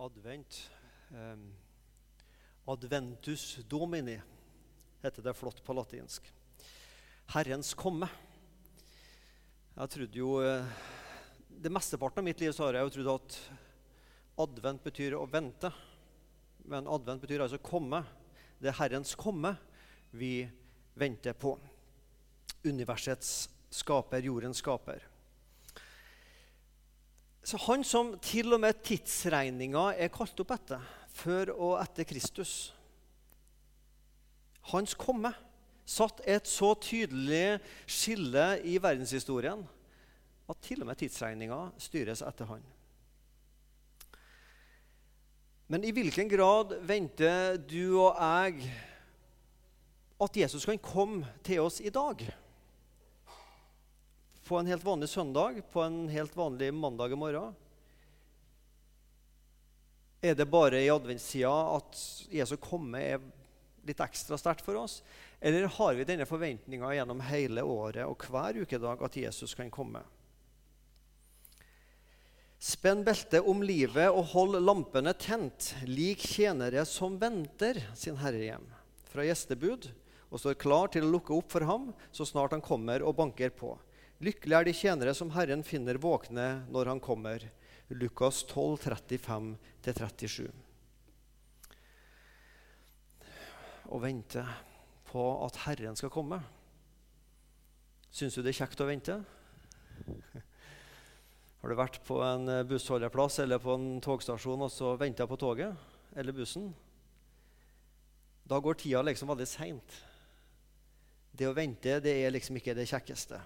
advent. Um, adventus domini heter det flott på latinsk. Herrens komme. Jeg trodde jo eh, Det mesteparten av mitt liv så har jeg jo trodd at advent betyr å vente. Men advent betyr altså komme. Det er Herrens komme vi venter på. Universets skaper, jordens skaper. Så han som til og med tidsregninga er kalt opp etter, før og etter Kristus Hans komme satt et så tydelig skille i verdenshistorien at til og med tidsregninga styres etter han. Men i hvilken grad venter du og jeg at Jesus kan komme til oss i dag? På en helt vanlig søndag, på en helt vanlig mandag i morgen? Er det bare i adventstida at Jesu komme er litt ekstra sterkt for oss? Eller har vi denne forventninga gjennom hele året og hver ukedag at Jesus kan komme? Spenn beltet om livet og hold lampene tent, lik tjenere som venter sin herre hjem fra gjestebud og står klar til å lukke opp for ham så snart han kommer og banker på. Lykkelig er de tjenere som Herren finner våkne når han kommer. Lukas 12, 35-37. Å vente på at Herren skal komme. Syns du det er kjekt å vente? Har du vært på en bussholdeplass eller på en togstasjon og så venta på toget eller bussen? Da går tida liksom veldig seint. Det å vente det er liksom ikke det kjekkeste.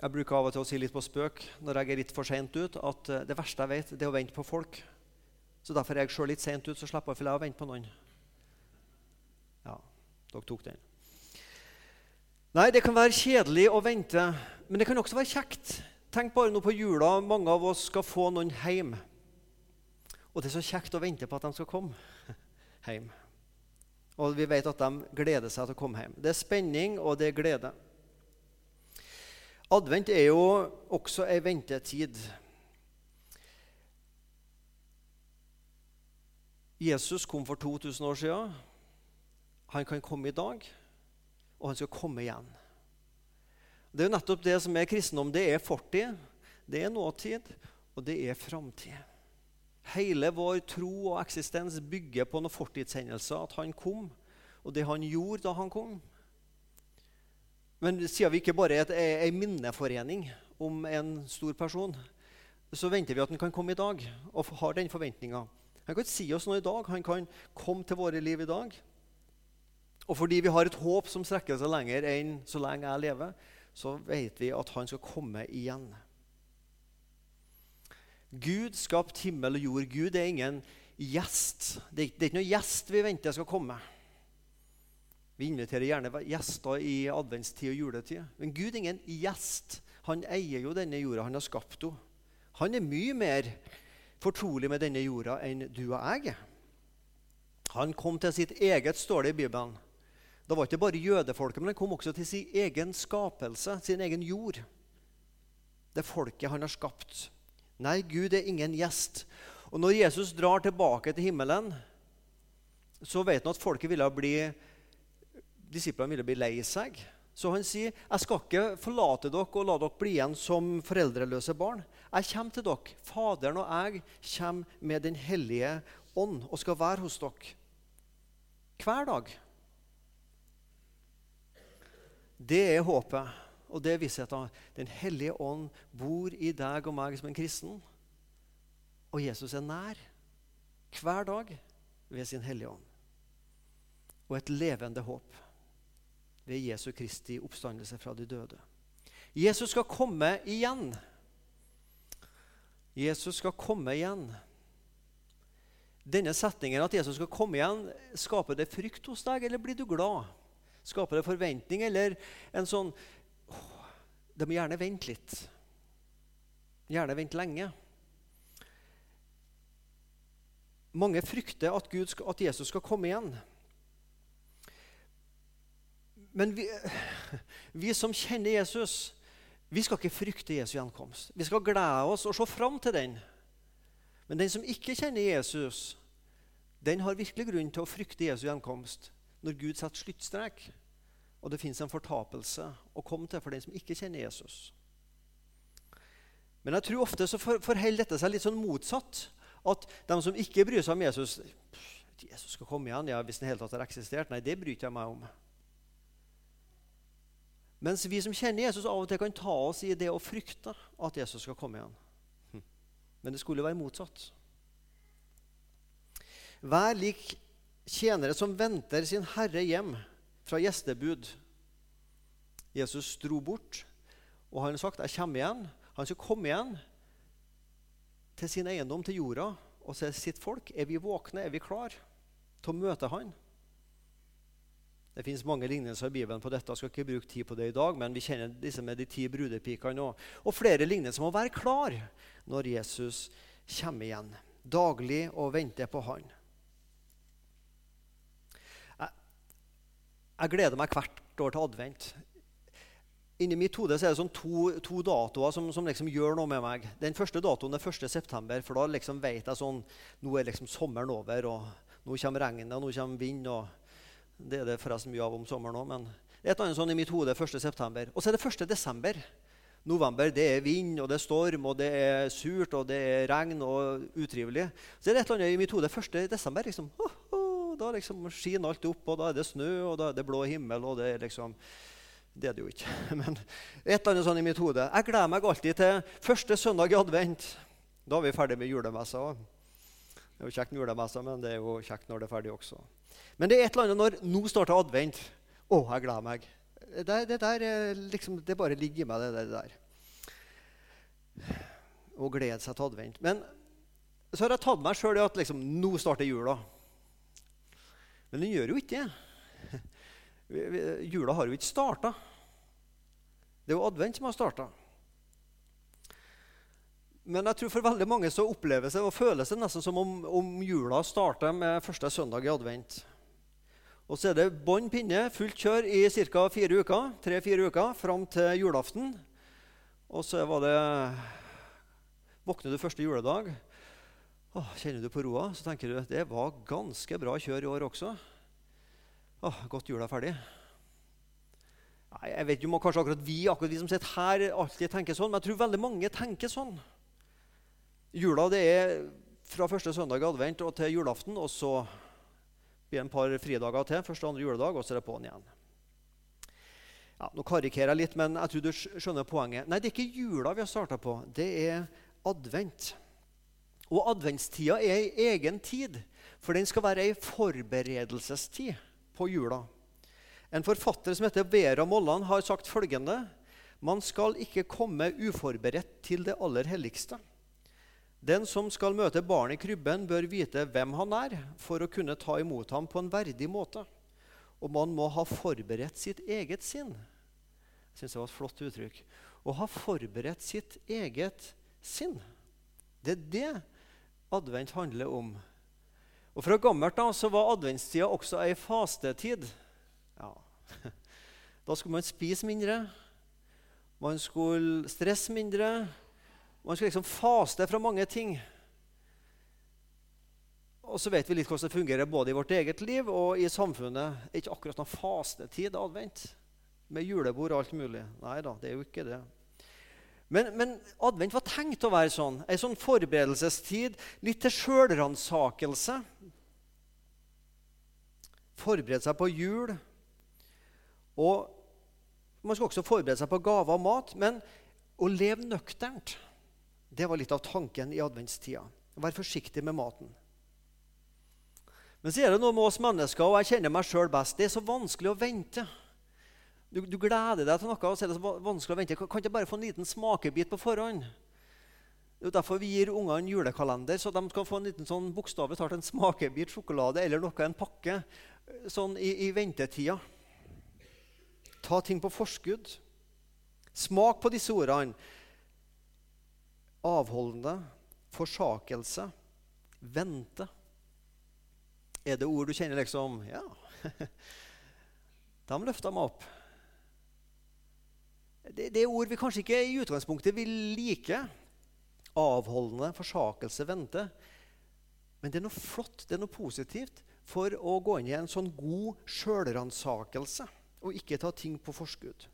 Jeg bruker av og til å si litt på spøk når jeg er litt for seint ut, at eh, det verste jeg vet, det er å vente på folk. Så derfor er jeg sjøl litt seint ut, så slipper jeg å vente på noen. Ja, dere tok den. Nei, det kan være kjedelig å vente, men det kan også være kjekt. Tenk bare nå på jula. Mange av oss skal få noen hjem. Og det er så kjekt å vente på at de skal komme hjem. Og vi vet at de gleder seg til å komme hjem. Det er spenning, og det er glede. Advent er jo også ei ventetid. Jesus kom for 2000 år siden. Han kan komme i dag, og han skal komme igjen. Det er jo nettopp det som er kristendom. Det er fortid, det er nåtid, og det er framtid. Hele vår tro og eksistens bygger på noen fortidshendelser. At han kom, og det han gjorde da han kom. Men siden vi ikke bare er ei minneforening om en stor person, så venter vi at han kan komme i dag og har den forventninga. Han kan si oss noe i dag. Han kan komme til våre liv i dag. Og fordi vi har et håp som strekker seg lenger enn så lenge jeg lever, så vet vi at han skal komme igjen. Gud skapte himmel og jord. Gud er ingen gjest. Det er ikke noe gjest vi venter skal komme. Vi inviterer gjerne gjester i adventstid og juletid. Men Gud er ingen gjest. Han eier jo denne jorda. Han har skapt henne. Han er mye mer fortrolig med denne jorda enn du og jeg er. Han kom til sitt eget, står det i Bibelen. Det var ikke bare jødefolket, men han kom også til sin egen skapelse, sin egen jord. Det folket han har skapt. Nei, Gud er ingen gjest. Og når Jesus drar tilbake til himmelen, så vet han at folket ville bli disiplene ville bli lei seg. Så han sier, 'Jeg skal ikke forlate dere og la dere bli igjen som foreldreløse barn.' 'Jeg kommer til dere. Faderen og jeg kommer med Den hellige ånd og skal være hos dere hver dag.' Det er håpet, og det er vissheten. Den hellige ånd bor i deg og meg som en kristen. Og Jesus er nær hver dag ved sin hellige ånd. Og et levende håp ved Jesu Kristi oppstandelse fra de døde. Jesus skal komme igjen. Jesus skal komme igjen. Denne setningen at Jesus skal komme igjen, skaper det frykt hos deg, eller blir du glad? Skaper det forventning, eller en sånn åh, De må gjerne vente litt. Gjerne vente lenge. Mange frykter at, Gud, at Jesus skal komme igjen. Men vi, vi, som kjenner Jesus, vi skal ikke frykte Jesu gjenkomst. Vi skal glede oss og se fram til den. Men den som ikke kjenner Jesus, den har virkelig grunn til å frykte Jesu gjenkomst når Gud setter sluttstrek, og det fins en fortapelse å komme til for den som ikke kjenner Jesus. Men jeg tror ofte så forholder dette seg litt sånn motsatt. At de som ikke bryr seg om Jesus Jesus skal komme igjen, ja, hvis den hele tatt har eksistert. Nei, det bryr jeg meg om. Mens vi som kjenner Jesus, av og til kan ta oss i det å frykte at Jesus skal komme igjen. Hm. Men det skulle være motsatt. Vær lik tjenere som venter sin herre hjem fra gjestebud. Jesus dro bort, og han har sagt, 'Jeg kommer igjen.' Han skal komme igjen til sin eiendom, til jorda, og til sitt folk. Er vi våkne? Er vi klar til å møte han? Det fins mange lignelser i Bibelen på dette. Jeg skal ikke bruke tid på det i dag, men vi kjenner disse med de ti brudepikene òg. Og flere lignelser må være klar når Jesus kommer igjen. Daglig og venter på han. Jeg, jeg gleder meg hvert år til advent. Inni mitt hode er det sånn to, to datoer som, som, liksom gjør noe med meg. Den første datoen er 1.9., for da liksom vet jeg sånn Nå er liksom sommeren over, og nå kommer regnet, og nå kommer vind. og Det er det forresten mye av om sommeren òg, men et eller annet sånn i mitt hode 1.9. Og så er det 1.12. November det er vind, og det er storm, og det er surt, og det er regn og utrivelig. Så er det et eller annet i mitt hode 1.12. Liksom, oh, oh, da liksom skinner alt opp, og da er det snø, og da er det blå himmel, og det er liksom det er det jo ikke. Men et eller annet sånn i mitt hode. Jeg gleder meg alltid til første søndag i advent. Da er vi ferdig med julemessa. Det er jo kjekt med julemessa, men det er jo kjekt når det er ferdig også. Men det er et eller annet når nå starter advent. Å, jeg gleder meg. Det, det der liksom, det bare ligger i meg, det, det der. Å glede seg til advent. Men så har jeg tatt meg sjøl i at liksom, nå starter jula. Men den gjør jo ikke det. Jula har jo ikke starta. Det er jo advent som har starta. Men jeg tror for veldig mange så oppleves det og føles det nesten som om, om jula starter med første søndag i advent. Og så er det bånn pinne, fullt kjør i ca. fire uker, tre-fire uker fram til julaften. Og så var det Våkner du første juledag, åh, kjenner du på roa, så tenker du det var ganske bra kjør i år også. Åh, godt jula er ferdig. Nei, jeg vet jo, kanskje akkurat vi, akkurat vi som sitter her, alltid tenker sånn, men jeg tror veldig mange tenker sånn. Jula det er fra første søndag i advent og til julaften, og så blir det en par fridager til. første og andre juledag, og så er det på'n igjen. Ja, nå karikerer jeg litt, men jeg tror du skjønner poenget. Nei, det er ikke jula vi har starta på. Det er advent. Og adventstida er ei egen tid, for den skal være ei forberedelsestid på jula. En forfatter som heter Vera Molland, har sagt følgende.: Man skal ikke komme uforberedt til det aller helligste. Den som skal møte barnet i krybben, bør vite hvem han er, for å kunne ta imot ham på en verdig måte. Og man må ha forberedt sitt eget sinn. Jeg synes det var et flott uttrykk. Å ha forberedt sitt eget sinn. Det er det advent handler om. Og Fra gammelt da, så var adventstida også ei fastetid. Ja. Da skulle man spise mindre, man skulle stresse mindre. Man skal liksom faste fra mange ting. Og så vet vi litt hvordan det fungerer både i vårt eget liv og i samfunnet. Det er ikke akkurat noen fastetid advent med julebord og alt mulig. Nei da, det er jo ikke det. Men, men, advent var tenkt å være sånn. Ei sånn forberedelsestid, litt til sjølransakelse. Forberede seg på jul. Og man skal også forberede seg på gaver og mat. Men å leve nøkternt, det var litt av tanken i adventstida. Vær forsiktig med maten. Men så er det noe med oss mennesker, og jeg kjenner meg sjøl best. Det er så vanskelig å vente. Du, du, gleder deg til noe, og så er det så vanskelig å vente. Kan ikke bare få en liten smakebit på forhånd? Det er derfor vi gir ungene julekalender, så de kan få en liten sånn bokstavelig talt en smakebit sjokolade eller noe, en pakke sånn i, i ventetida. Ta ting på forskudd. Smak på disse ordene. Avholdende, forsakelse, vente. Er det ord du kjenner liksom Ja, de løfta meg opp. Det, det, er ord vi kanskje ikke i utgangspunktet vil like. avholdende forsakelse vente. Men det er noe flott, det er noe positivt for å gå inn i en sånn god sjølransakelse og ikke ta ting på forskudd.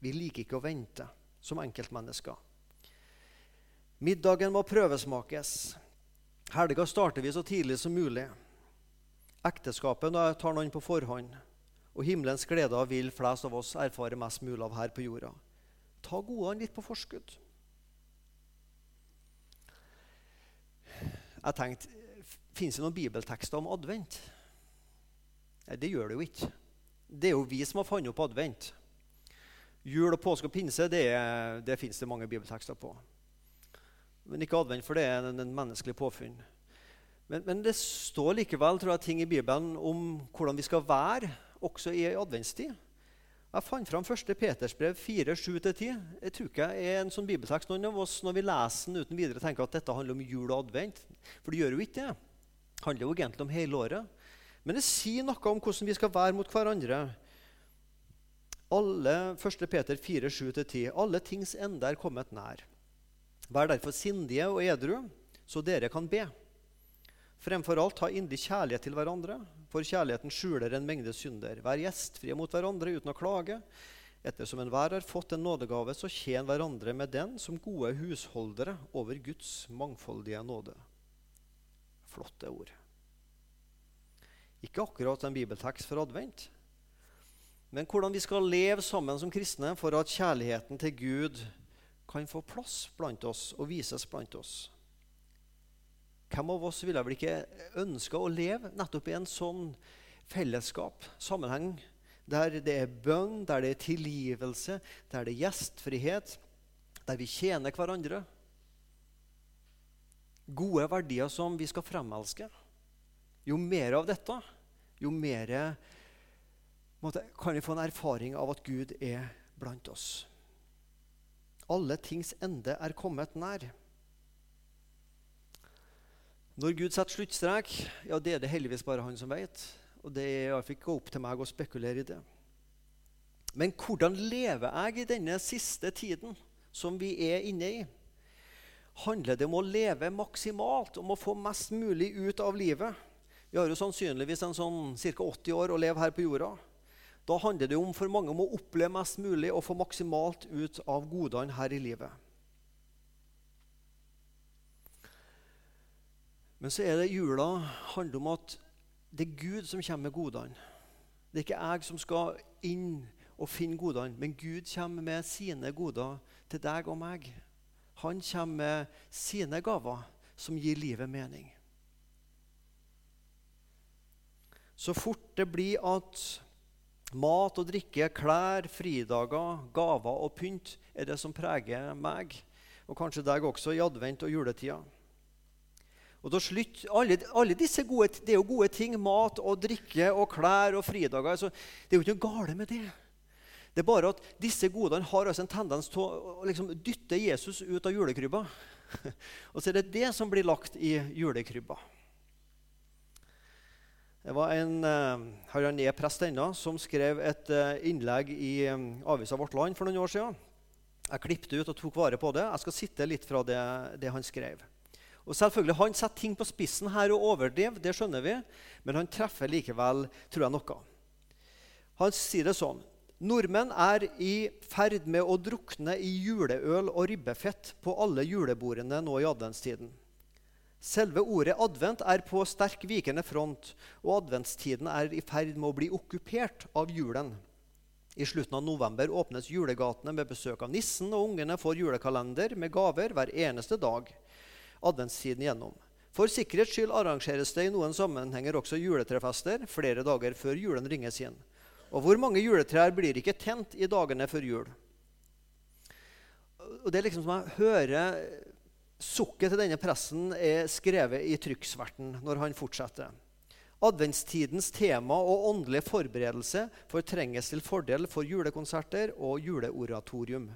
Vi liker ikke å vente som enkeltmennesker. Middagen må prøvesmakes. Helga starter vi så tidlig som mulig. Ekteskapet tar noen på forhånd. Og himmelens gleder vil flest av oss erfare mest mulig av her på jorda. Ta godene litt på forskudd. Jeg tenkte Fins det noen bibeltekster om advent? Nei, det gjør det jo ikke. Det er jo vi som har funnet opp advent. Jul, og påske og pinse det, det fins det mange bibeltekster på. Men ikke advent, for det er en, en menneskelig påfunn. Men, men, det står likevel tror jeg, ting i Bibelen om hvordan vi skal være også i adventstid. Jeg fant fram 1. Peters brev 4-7-10. Jeg tror ikke er en sånn bibeltekst noen av oss når vi leser den uten videre tenker at dette handler om jul og advent. For det gjør jo ikke det. Det handler jo egentlig om hele året. Men det sier noe om hvordan vi skal være mot hverandre. Alle 1. Peter 4-7-10. Alle tings ende er kommet nær. Vær derfor sindige og edru, så dere kan be. Fremfor alt ha inderlig kjærlighet til hverandre, for kjærligheten skjuler en mengde synder. Vær gjestfrie mot hverandre uten å klage. Ettersom enhver har fått en nådegave, så tjen hverandre med den som gode husholdere over Guds mangfoldige nåde. Flotte ord. Ikke akkurat en bibeltekst for advent, men hvordan vi skal leve sammen som kristne for at kjærligheten til Gud kan få plass blant oss og vises blant oss. Hvem av oss ville vel ikke ønske å leve nettopp i en sånn fellesskap, sammenheng, der det er bønn, der det er tilgivelse, der det er gjestfrihet, der vi tjener hverandre? Gode verdier som vi skal fremelske. Jo mer av dette, jo mer kan vi få en erfaring av at Gud er blant oss. Alle tings ende er kommet nær. Når Gud setter sluttstrek, ja, det er det heldigvis bare han som vet. Og det er ikke opp til meg å spekulere i det. Men hvordan lever jeg i denne siste tiden som vi er inne i? Handler det om å leve maksimalt, om å få mest mulig ut av livet? Vi har jo sannsynligvis en sånn ca. 80 år å leve her på jorda. Da handler det om for mange om å oppleve mest mulig og få maksimalt ut av godene her i livet. Men så er det jula handler om at det er Gud som kommer med godene. Det er ikke jeg som skal inn og finne godene, men Gud kommer med sine goder til deg og meg. Han kommer med sine gaver som gir livet mening. Så fort det blir at mat og drikke, klær, fridager, gaver og pynt er det som preger meg, og kanskje deg også i advent og juletida. Og da slutt, alle, alle, disse gode, Det er jo gode ting. Mat og drikke og klær og fridager. Altså, det er jo ikke noe galt med det. Det er bare at disse godene har altså en tendens til å liksom, dytte Jesus ut av julekrybba. og så er det det som blir lagt i julekrybba. Det var en uh, han er prest ennå, som skrev et uh, innlegg i um, avisa Vårt Land for noen år siden. Jeg klippet ut og tok vare på det. Jeg skal sitte litt fra det, det han skrev. Og selvfølgelig, Han setter ting på spissen her og overdriver, det skjønner vi, men han treffer likevel tror jeg, noe. Han sier det sånn Nordmenn er i ferd med å drukne i juleøl og ribbefett på alle julebordene nå i adventstiden. Selve ordet advent er på sterk vikende front, og adventstiden er i ferd med å bli okkupert av julen. I slutten av november åpnes julegatene med besøk av nissen, og ungene får julekalender med gaver hver eneste dag adventstiden gjennom. For sikkerhets skyld arrangeres det i noen sammenhenger også juletrefester flere dager før julen ringes inn. Og hvor mange juletrær blir ikke tent i dagene før jul? Og Det er liksom som jeg hører sukket til denne pressen er skrevet i trykksverten når han fortsetter. Adventstidens tema og åndelige forberedelse fortrenges til fordel for julekonserter og juleoratorium.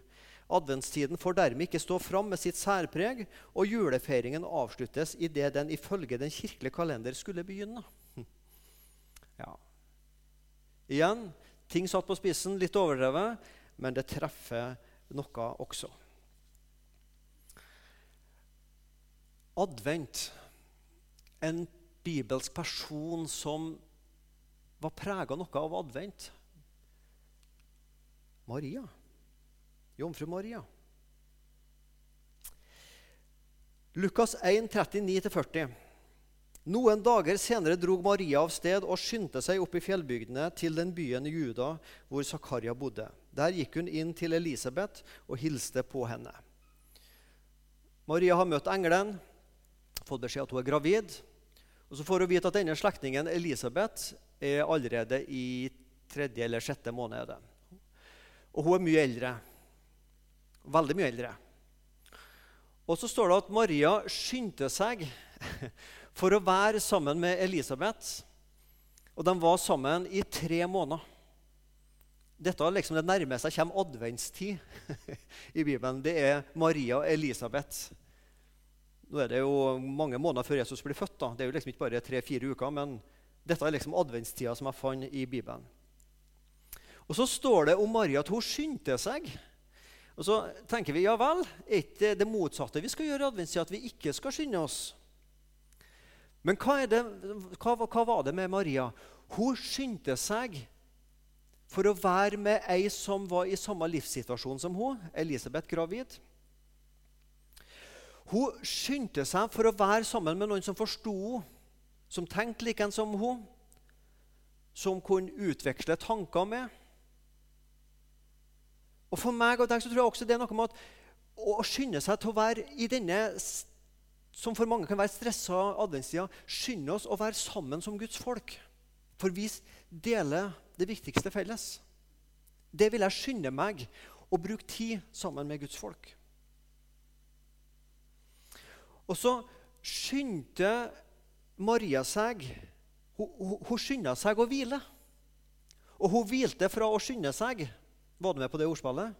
Adventstiden får dermed ikke stå fram med sitt særpreg, og julefeiringen avsluttes idet den ifølge den kirkelige kalender skulle begynne. Ja. Igjen ting satt på spissen, litt overdrevet, men det treffer noe også. Advent en bibelsk person som var prega noe av advent? Maria. Jomfru Maria. Lukas 1, 39-40. Noen dager senere drog Maria av sted og skyndte seg opp i fjellbygdene til den byen i Juda hvor Zakaria bodde. Der gikk hun inn til Elisabeth og hilste på henne. Maria har møtt engelen, fått beskjed at hun er gravid. Og Så får hun vite at denne slektningen Elisabeth er allerede i tredje eller sjette måned. Og hun er mye eldre. Veldig mye eldre. Og så står det at Maria skyndte seg for å være sammen med Elisabeth. Og de var sammen i tre måneder. Dette er liksom det nærmeste kommer adventstid i Bibelen. Det er Maria og Elisabeth. Nå er det jo mange måneder før Jesus blir født. da. Det er jo liksom ikke bare tre-fire uker, men dette er liksom adventstida som jeg fant i Bibelen. Og så står det om Maria at hun skyndte seg. Og så tenker vi ja vel, er ikke det motsatte vi skal gjøre i adventstida, at vi ikke skal skynde oss? Men hva, det, hva, hva, var det med Maria? Hun skyndte seg for å være med ei som var i samme livssituasjon som hun, Elisabeth gravid. Hun skyndte seg for å være sammen med noen som forsto henne, som tenkte likeens som hun, som kunne utveksle tanker med. Og For meg og deg så tror jeg også det er noe med at å skynde seg til å være i denne som for mange kan være stressa adventstida, skynde oss å være sammen som Guds folk. For vi deler det viktigste felles. Det vil jeg skynde meg å bruke tid sammen med Guds folk. Og så skyndte Maria seg Hun, hun, skynda seg å hvile. Og hun hvilte fra å skynde seg. Var du med på det ordspillet?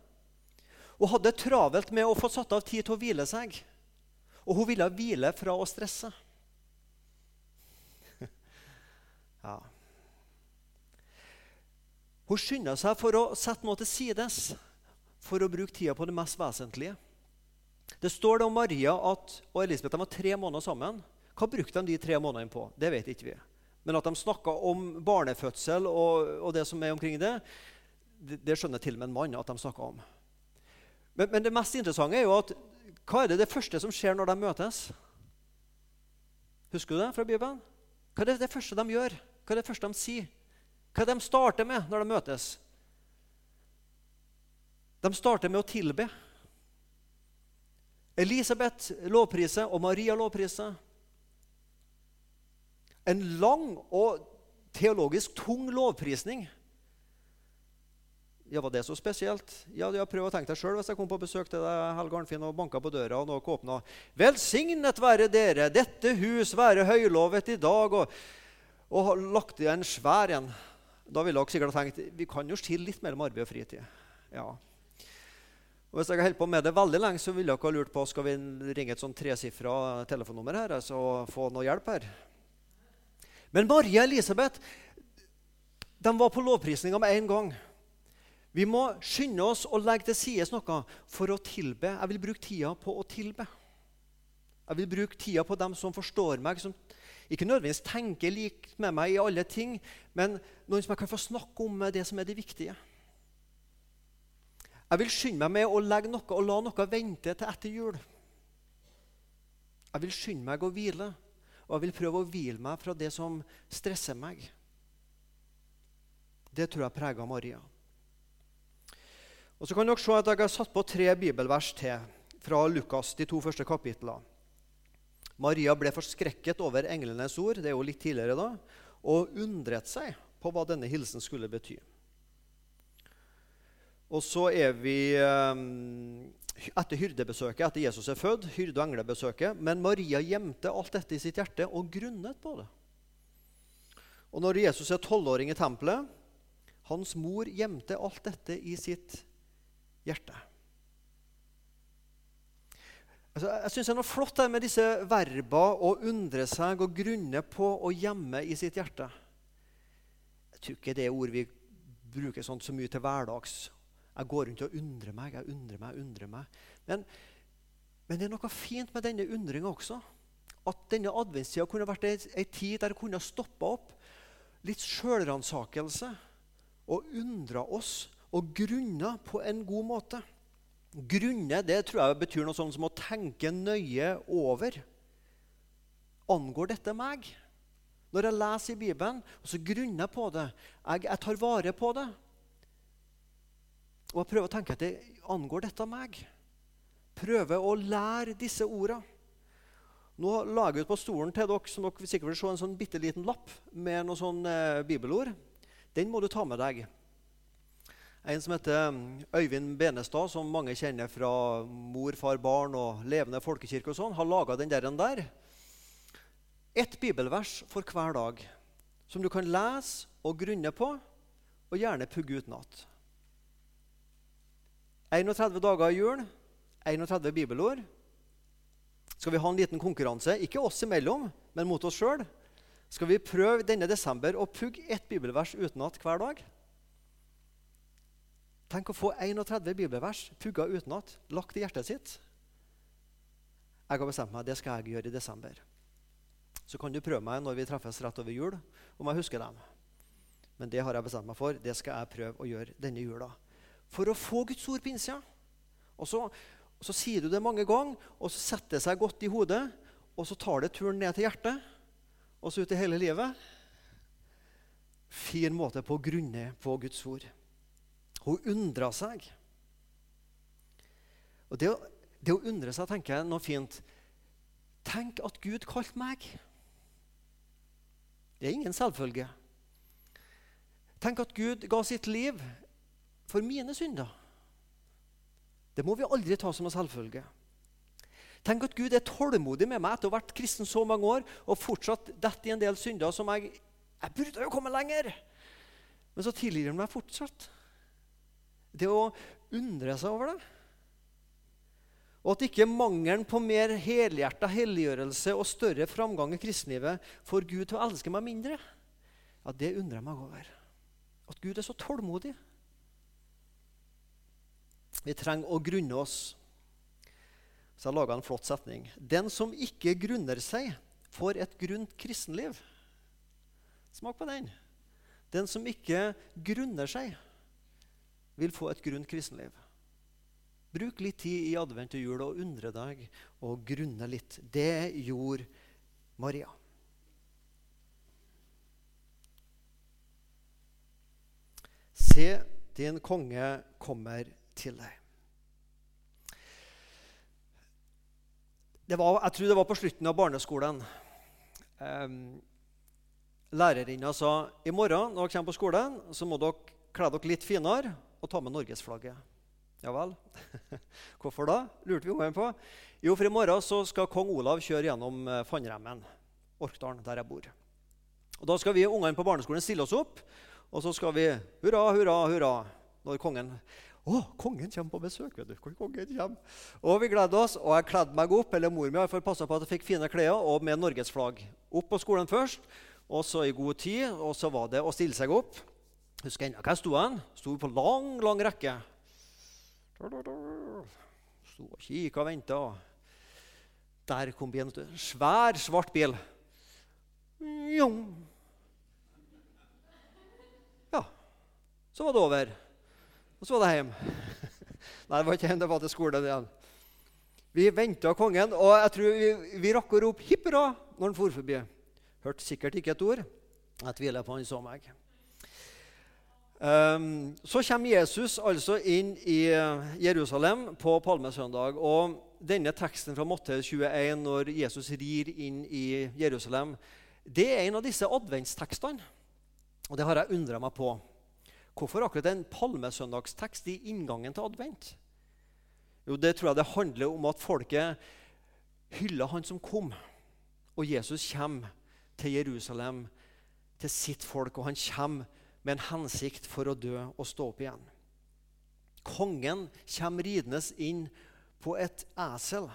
Hun hadde travelt med å få satt av tid til å hvile seg. Og hun ville hvile fra å stresse. Ja. Hun skynda seg for å sette noe til sides for å bruke tida på det mest vesentlige. Det står det om Maria at, og Elisabeth de var tre måneder sammen. Hva brukte de de tre månedene på? Det vet ikke vi. Men at de snakka om barnefødsel og, og, det som er omkring det, det, det skjønner til og med en mann at de snakka om. Men, men, det mest interessante er jo at hva er det, det første som skjer når de møtes? Husker du det fra Bibelen? Hva er det, det første de gjør? Hva er det første de sier? Hva er det de starter med når de møtes? De starter med å tilbe. Elisabeth lovpriser, og Maria lovpriser. En lang og teologisk tung lovprisning. Ja, Var det så spesielt? Ja, ja Prøv å tenke deg sjøl hvis jeg kom på besøk til deg Helge Arnfinn, og banka på døra, og noe åpna. Velsignet være dere, dette hus være høylovet i dag. Og, og lagt i en svær en. Da ville dere sikkert tenkt vi kan jo skille litt mellom arbeid og fritid. Ja. Og Hvis jeg har holdt på med det veldig lenge, så ville dere ha lurt på skal vi ringe et sånn tresifra telefonnummer her, altså få noe hjelp her. Men Maria Elisabeth de var på lovprisninga med en gang. Vi må skynde oss og legge til side noe for å tilbe. Jeg vil bruke tida på å tilbe. Jeg vil bruke tida på dem som forstår meg, som ikke nødvendigvis tenker likt med meg i alle ting, men noen som jeg kan få snakke om med det som er det viktige. Jeg vil skynde meg med å legge noe og la noe vente til etter jul. Jeg vil skynde meg å hvile, og jeg vil prøve å hvile meg fra det som stresser meg. Det tror jeg preger Maria. Og så kan dere se at Jeg har satt på tre bibelvers til fra Lukas, de to første kapitlene. Maria ble forskrekket over englenes ord det er jo litt tidligere da, og undret seg på hva denne hilsen skulle bety. Og så er vi um, etter hyrdebesøket, etter Jesus er født, hyrde- og englebesøket. Men Maria gjemte alt dette i sitt hjerte og grunnet på det. Og når Jesus er tolvåring i tempelet Hans mor gjemte alt dette i sitt hjerte. Altså, jeg syns det er noe flott med disse verba å undre seg og grunne på og gjemme i sitt hjerte. Jeg tror ikke det er ord vi bruker sånt så mye til hverdags. Jeg går rundt og undrer meg, jeg undrer meg, undrer meg. Men, men det er noe fint med denne undringa også. at denne adventstida kunne vært ei, tid der det kunne stoppa opp. Litt sjølransakelse. Og undra oss og grunna på en god måte. Grunne det tror jeg betyr noe sånt som å tenke nøye over. Angår dette meg? Når jeg leser i Bibelen, og så grunner jeg på det. Jeg, jeg tar vare på det. Og jeg prøver å tenke at det angår dette meg. Prøver å lære disse ordene. Nå lager jeg ut på stolen til dere som dere sikkert vil se en sånn bitte liten lapp med noen sånne eh, bibelord. Den må du ta med deg. En som heter mm, Øyvind Benestad, som mange kjenner fra Mor, far, barn og Levende folkekirke, og sånn, har laga den der, der. Ett bibelvers for hver dag som du kan lese og grunne på, og gjerne pugge utenat. 31 dager i jul, 31 bibelord. Skal vi ha en liten konkurranse, ikke oss imellom, men mot oss sjøl? Skal vi prøve denne desember å pugge ett bibelvers utenat hver dag? Tenk å få 31 bibelvers pugga utenat, lagt i hjertet sitt. Jeg har bestemt meg, det skal jeg gjøre i desember. Så kan du prøve meg når vi treffes rett over jul, om jeg husker dem. Men det har jeg bestemt meg for. Det skal jeg prøve å gjøre denne jula. For å få Guds ord på innsida. Og så, så sier du det mange ganger, og så setter det seg godt i hodet. Og så tar det turen ned til hjertet, og så ut i hele livet. Fin måte på å grunne på Guds ord. Hun undra seg. Og det, det å undre seg tenker jeg noe fint. Tenk at Gud kalte meg. Det er ingen selvfølge. Tenk at Gud ga sitt liv for mine synder. Det må vi aldri ta som en selvfølge. Tenk at Gud er tålmodig med meg etter å ha vært kristen så mange år og fortsatt dette i en del synder som jeg Jeg burde jo komme lenger! Men så tilgir han meg fortsatt. Det å undre seg over det. Og at ikke mangelen på mer helhjerta helliggjørelse og større framgang i kristenlivet får Gud til å elske meg mindre, ja, det undrer jeg meg over. At Gud er så tålmodig. Vi trenger å grunne oss. Så jeg laga en flott setning. Den som ikke grunner seg, får et grunt kristenliv. Smak på den. Den som ikke grunner seg, vil få et grunt kristenliv. Bruk litt tid i advent og jul og undre deg og grunne litt. Det gjorde Maria. Se, din konge kommer til deg. Var, jeg tror det var på slutten av barneskolen. Um, Lærerinna sa i morgen når dere kommer på skolen, så må dere kle dere litt finere og ta med norgesflagget. Ja vel? Hvorfor da? lurte vi ungene på. Jo, for i morgen så skal kong Olav kjøre gjennom eh, Fannremmen, Orkdalen, der jeg bor. Og Da skal vi ungene på barneskolen stille oss opp, og så skal vi hurra, hurra, hurra når kongen å, kongen kommer på besøk! vet du, kongen kommer. Og vi gledde oss, og jeg kledde meg opp, eller mor mi passa på at jeg fikk fine klær, og med norgesflagg. Opp på skolen først, og så i god tid, og så var det å stille seg opp. Husker ennå hvor jeg sto hen. Sto på lang, lang rekke. Sto og kikka og venta. Der kom bilen. Svær, svart bil. Ja, så var det over. Og så var det hjem. Nei, det var ikke hjem, det var til skolen igjen. Vi venta kongen, og jeg tror vi, vi rakk å rope 'hipp hurra' når han for forbi. Hørte sikkert ikke et ord. Jeg tviler på han så meg. Um, så kommer Jesus altså inn i Jerusalem på palmesøndag. og Denne teksten fra Matteus 21, når Jesus rir inn i Jerusalem, det er en av disse adventstekstene. Og det har jeg undra meg på. Hvorfor akkurat en palmesøndagstekst i inngangen til advent? Jo, Det tror jeg det handler om at folket hyller han som kom. Og Jesus kommer til Jerusalem, til sitt folk, og han kommer med en hensikt for å dø og stå opp igjen. Kongen kommer ridende inn på et esel.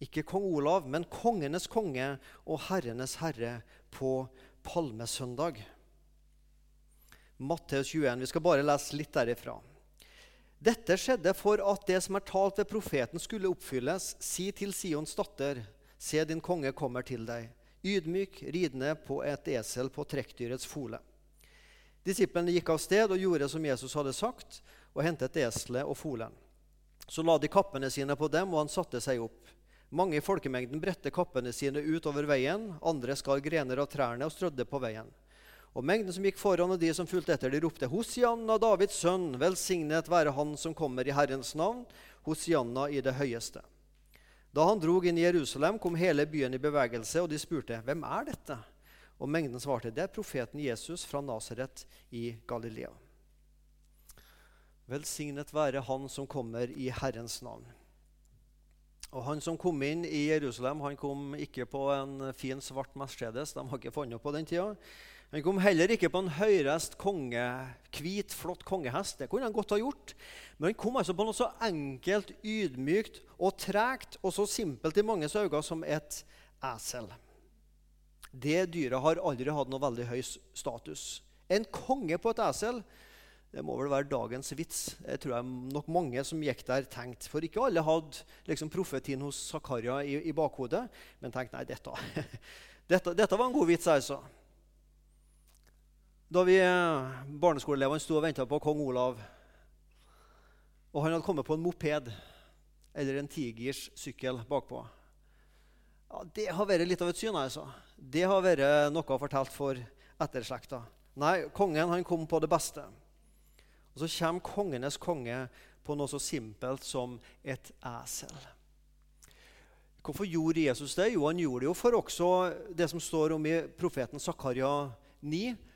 Ikke kong Olav, men kongenes konge og herrenes herre på palmesøndag. Matteus 21. Vi skal bare lese litt derifra. Dette skjedde for at det som er talt ved profeten, skulle oppfylles. Si til Sions datter, Se, din konge kommer til deg, ydmyk, ridende på et esel på trekkdyrets fole. Disiplene gikk av sted og gjorde som Jesus hadde sagt, og hentet eselet og folen. Så la de kappene sine på dem, og han satte seg opp. Mange i folkemengden bredte kappene sine ut over veien, andre skar grener av trærne og strødde på veien. Og mengden som gikk foran, og de som fulgte etter, de ropte Hosianna, Davids sønn, velsignet være Han som kommer i Herrens navn, Hosianna i det høyeste. Da han drog inn i Jerusalem, kom hele byen i bevegelse, og de spurte, Hvem er dette? Og mengden svarte, Det er profeten Jesus fra Nasaret i Galilea. Velsignet være Han som kommer i Herrens navn. Og Han som kom inn i Jerusalem, han kom ikke på en fin, svart Mercedes. De har ikke funnet på den tida. Han kom heller ikke på en høyrest konge, hvit, flott kongehest. Det kunne han godt ha gjort. Men han kom altså på noe så enkelt, ydmykt og tregt og så simpelt i manges øyne som et esel. Det dyret har aldri hatt noe veldig høy status. En konge på et esel det må vel være dagens vits. Jeg tror jeg nok mange som gikk der, tenkte. For ikke alle hadde liksom, profetien hos Zakaria i, i bakhodet, men tenkte nei, dette, dette, dette var en god vits. altså. Da vi eh, barneskoleelevene sto og venta på kong Olav, og han hadde kommet på en moped eller en tigers sykkel bakpå ja, Det har vært litt av et syn. altså. Det har vært noe fortalt for etterslekta. Nei, kongen han kom på det beste. Og så kommer kongenes konge på noe så simpelt som et esel. Hvorfor gjorde Jesus det? Jo, han gjorde det jo for også det som står om i profeten Zakaria 9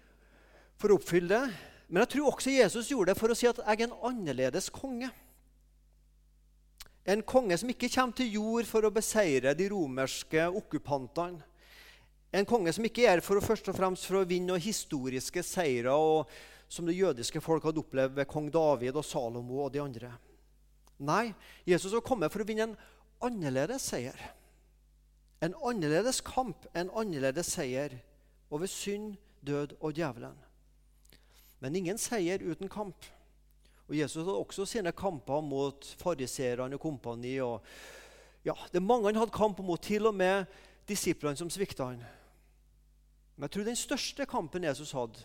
for å oppfylle det. Men jeg tror også Jesus gjorde det for å si at jeg er en annerledes konge. En konge som ikke kommer til jord for å beseire de romerske okkupantene. En konge som ikke er for å, først og fremst for å vinne historiske seire, og, som det jødiske folk hadde opplevd ved kong David og Salomo og de andre. Nei, Jesus var kommet for å vinne en annerledes seier. En annerledes kamp, en annerledes seier over synd, død og djevelen. Men ingen seier uten kamp. Og Jesus hadde også sine kamper mot fariserene og kompani. Og ja, det er mange han hadde kamp mot, til og med disiplene som svikta han. Men jeg tror den største kampen Jesus hadde,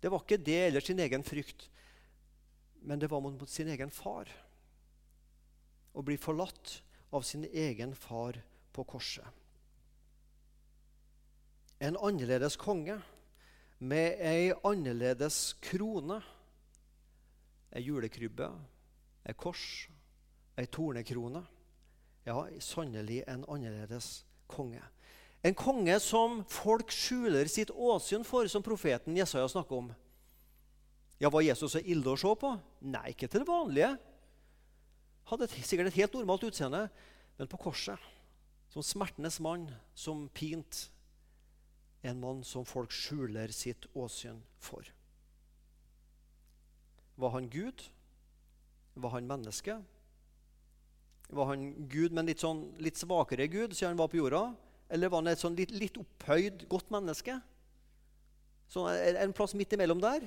det var ikke det eller sin egen frykt, men det var mot sin egen far. Å bli forlatt av sin egen far på korset. En annerledes konge med ei annerledes krone. Ei julekrybbe, ei kors, ei tornekrone. Ja, sannelig en annerledes konge. En konge som folk skjuler sitt åsyn for, som profeten Jesaja snakker om. Ja, Var Jesus så ille å se på? Nei, ikke til det vanlige. Hadde sikkert et helt normalt utseende, men på korset. Som smertenes mann som pint en mann som folk skjuler sitt åsyn for. Var han Gud? Var han menneske? Var han Gud, men litt, sånn, litt svakere Gud siden han var på jorda? Eller var han et sånn litt, litt opphøyd, godt menneske? Så en plass midt imellom der?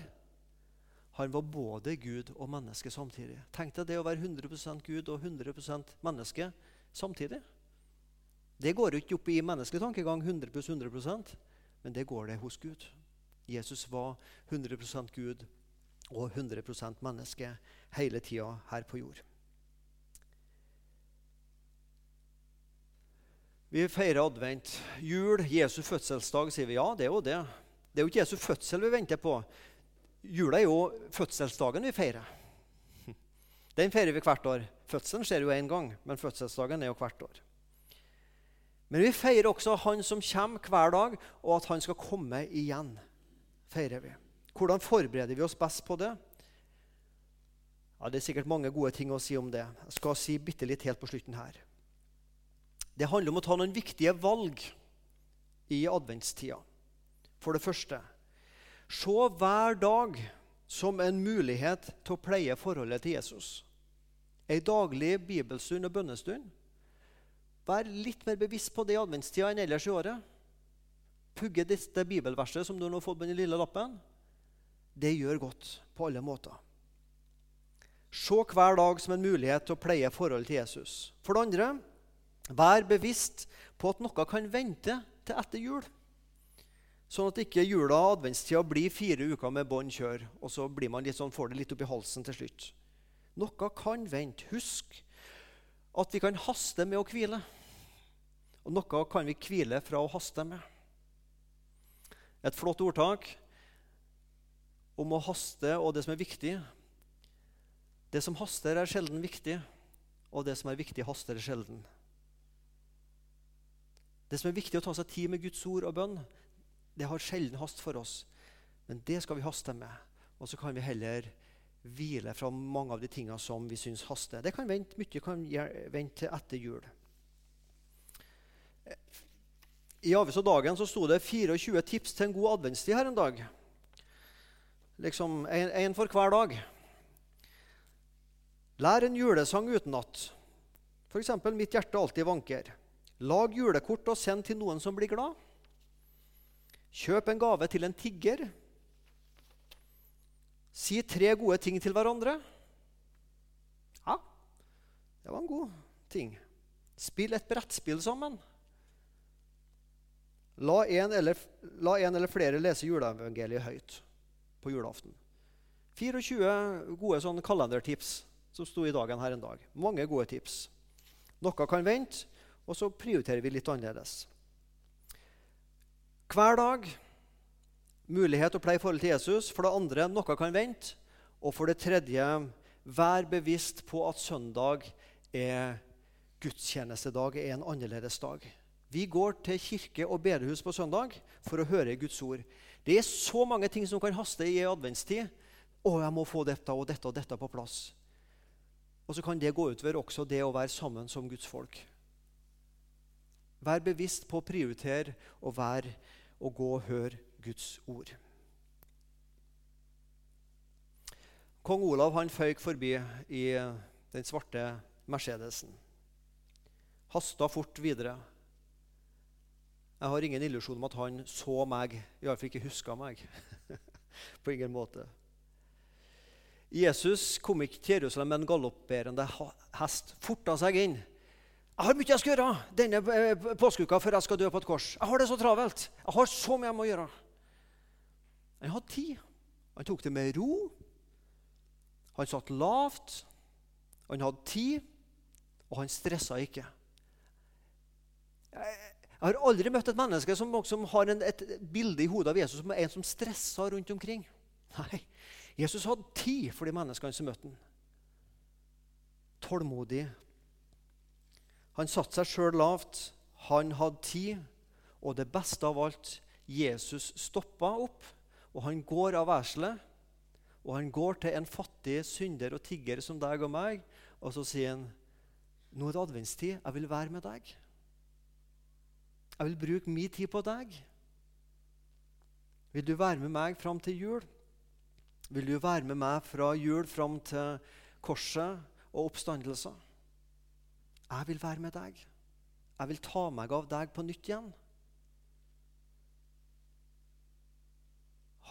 Han var både Gud og menneske samtidig. Tenk deg det å være 100% Gud og 100% menneske samtidig. Det går jo ikke opp i menneskelig tankegang 100 100 men det går det hos Gud. Jesus var 100% Gud og 100% menneske hele tida her på jord. Vi feirer advent. Jul, Jesu fødselsdag, sier vi. Ja, det er jo det. Det er jo ikke Jesu fødsel vi venter på. Jula er jo fødselsdagen vi feirer. Den feirer vi hvert år. Fødselen skjer jo én gang, men fødselsdagen er jo hvert år. Men vi feirer også Han som kommer hver dag, og at Han skal komme igjen. feirer vi. Hvordan forbereder vi oss best på det? Ja, Det er sikkert mange gode ting å si om det. Jeg skal si bitte litt helt på slutten her. Det handler om å ta noen viktige valg i adventstida. For det første se hver dag som en mulighet til å pleie forholdet til Jesus. Ei daglig bibelstund og bønnestund Vær litt mer bevisst på det i adventstida enn ellers i året. Pugge dette bibelverset som du nå har fått på den lille lappen. Det gjør godt på alle måter. Se hver dag som en mulighet til å pleie forholdet til Jesus. For det andre Vær bevisst på at noe kan vente til etter jul. Sånn at ikke jula og adventstida blir fire uker med bånn kjør, og så blir man litt sånn, får det litt opp i halsen til slutt. Noe kan vente. Husk at vi kan haste med å hvile. Og noe kan vi hvile fra å haste med. Et flott ordtak om å haste og det som er viktig. Det som haster, er sjelden viktig, og det som er viktig, haster sjelden. Det som er viktig å ta seg tid med Guds ord og bønn, det har sjelden hast for oss. Men det skal vi haste med. Og så kan vi heller hvile fra mange av de tingene som vi syns haster. Det kan vente, Mye kan vente til etter jul. I Avis og Dagen så sto det 24 tips til en god adventstid her en dag. Liksom én for hver dag. Lær en julesang utenat. F.eks.: Mitt hjerte alltid vanker. Lag julekort og send til noen som blir glad. Kjøp en gave til en tigger. Si tre gode ting til hverandre. Ja, det var en god ting. Spill et brettspill sammen. La en, eller, la en eller flere lese juleevangeliet høyt på julaften. 24 gode sånn kalendertips som sto i dagen her en dag. Mange gode tips. Noe kan vente, og så prioriterer vi litt annerledes. Hver dag mulighet å pleie forhold til Jesus. For det andre noe kan vente. Og for det tredje vær bevisst på at søndag er gudstjenestedag, er en annerledes dag. Vi går til kirke og bedehus på søndag for å høre Guds ord. Det er så mange ting som kan haste i adventstid. Å, jeg må få dette og dette og dette på plass. Og så kan det gå utover også det å være sammen som Guds folk. Vær bevisst på å prioritere og, være, og gå og høre Guds ord. Kong Olav han føyk forbi i den svarte Mercedesen. Hasta fort videre. Jeg har ingen illusjon om at han så meg, iallfall ikke huska meg. På ingen måte. Jesus kom ikke til Jerusalem med en galopperende hest. Forta seg inn. 'Jeg har mye jeg skal gjøre denne eh, påskeuka før jeg skal dø på et kors.' 'Jeg har det så travelt. Jeg har så mye jeg må gjøre.' Han hadde tid. Han tok det med ro. Han satt lavt. Han hadde tid, og han stressa ikke. Jeg, har aldri møtt et menneske som, som har en, et bilde i hodet av Jesus som er en som stressa rundt omkring. Nei, Jesus hadde tid for de menneskene som møtte ham. Tålmodig. Han satte seg sjøl lavt. Han hadde tid. Og det beste av alt Jesus stoppa opp, og han går av veselet. Og han går til en fattig synder og tigger som deg og meg, og så sier han, 'Nå er det adventstid. Jeg vil være med deg.' Jeg vil bruke min tid på deg. Vil du være med meg fram til jul? Vil du være med meg fra jul fram til korset og oppstandelser?' Jeg vil være med deg. Jeg vil ta meg av deg på nytt igjen.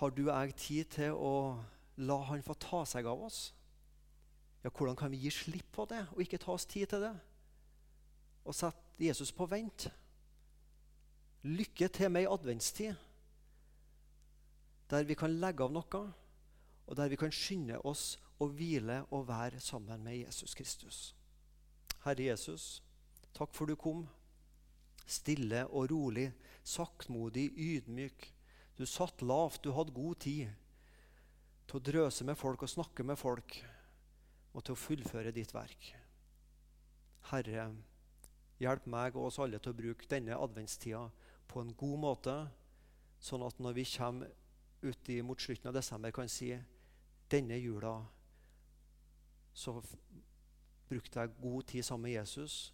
Har du og jeg tid til å la han få ta seg av oss? Ja, Hvordan kan vi gi slipp på det og ikke ta oss tid til det? Og sette Jesus på vent? Lykke til med ei adventstid der vi kan legge av noe, og der vi kan skynde oss å hvile og være sammen med Jesus Kristus. Herre Jesus, takk for du kom. Stille og rolig, saktmodig, ydmyk. Du satt lavt, du hadde god tid til å drøse med folk og snakke med folk, og til å fullføre ditt verk. Herre, hjelp meg og oss alle til å bruke denne adventstida på en god måte, sånn at når vi kommer ut mot slutten av desember, kan si denne jula så brukte jeg god tid sammen med Jesus.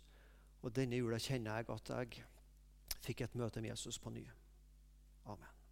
Og denne jula kjenner jeg at jeg fikk et møte med Jesus på ny.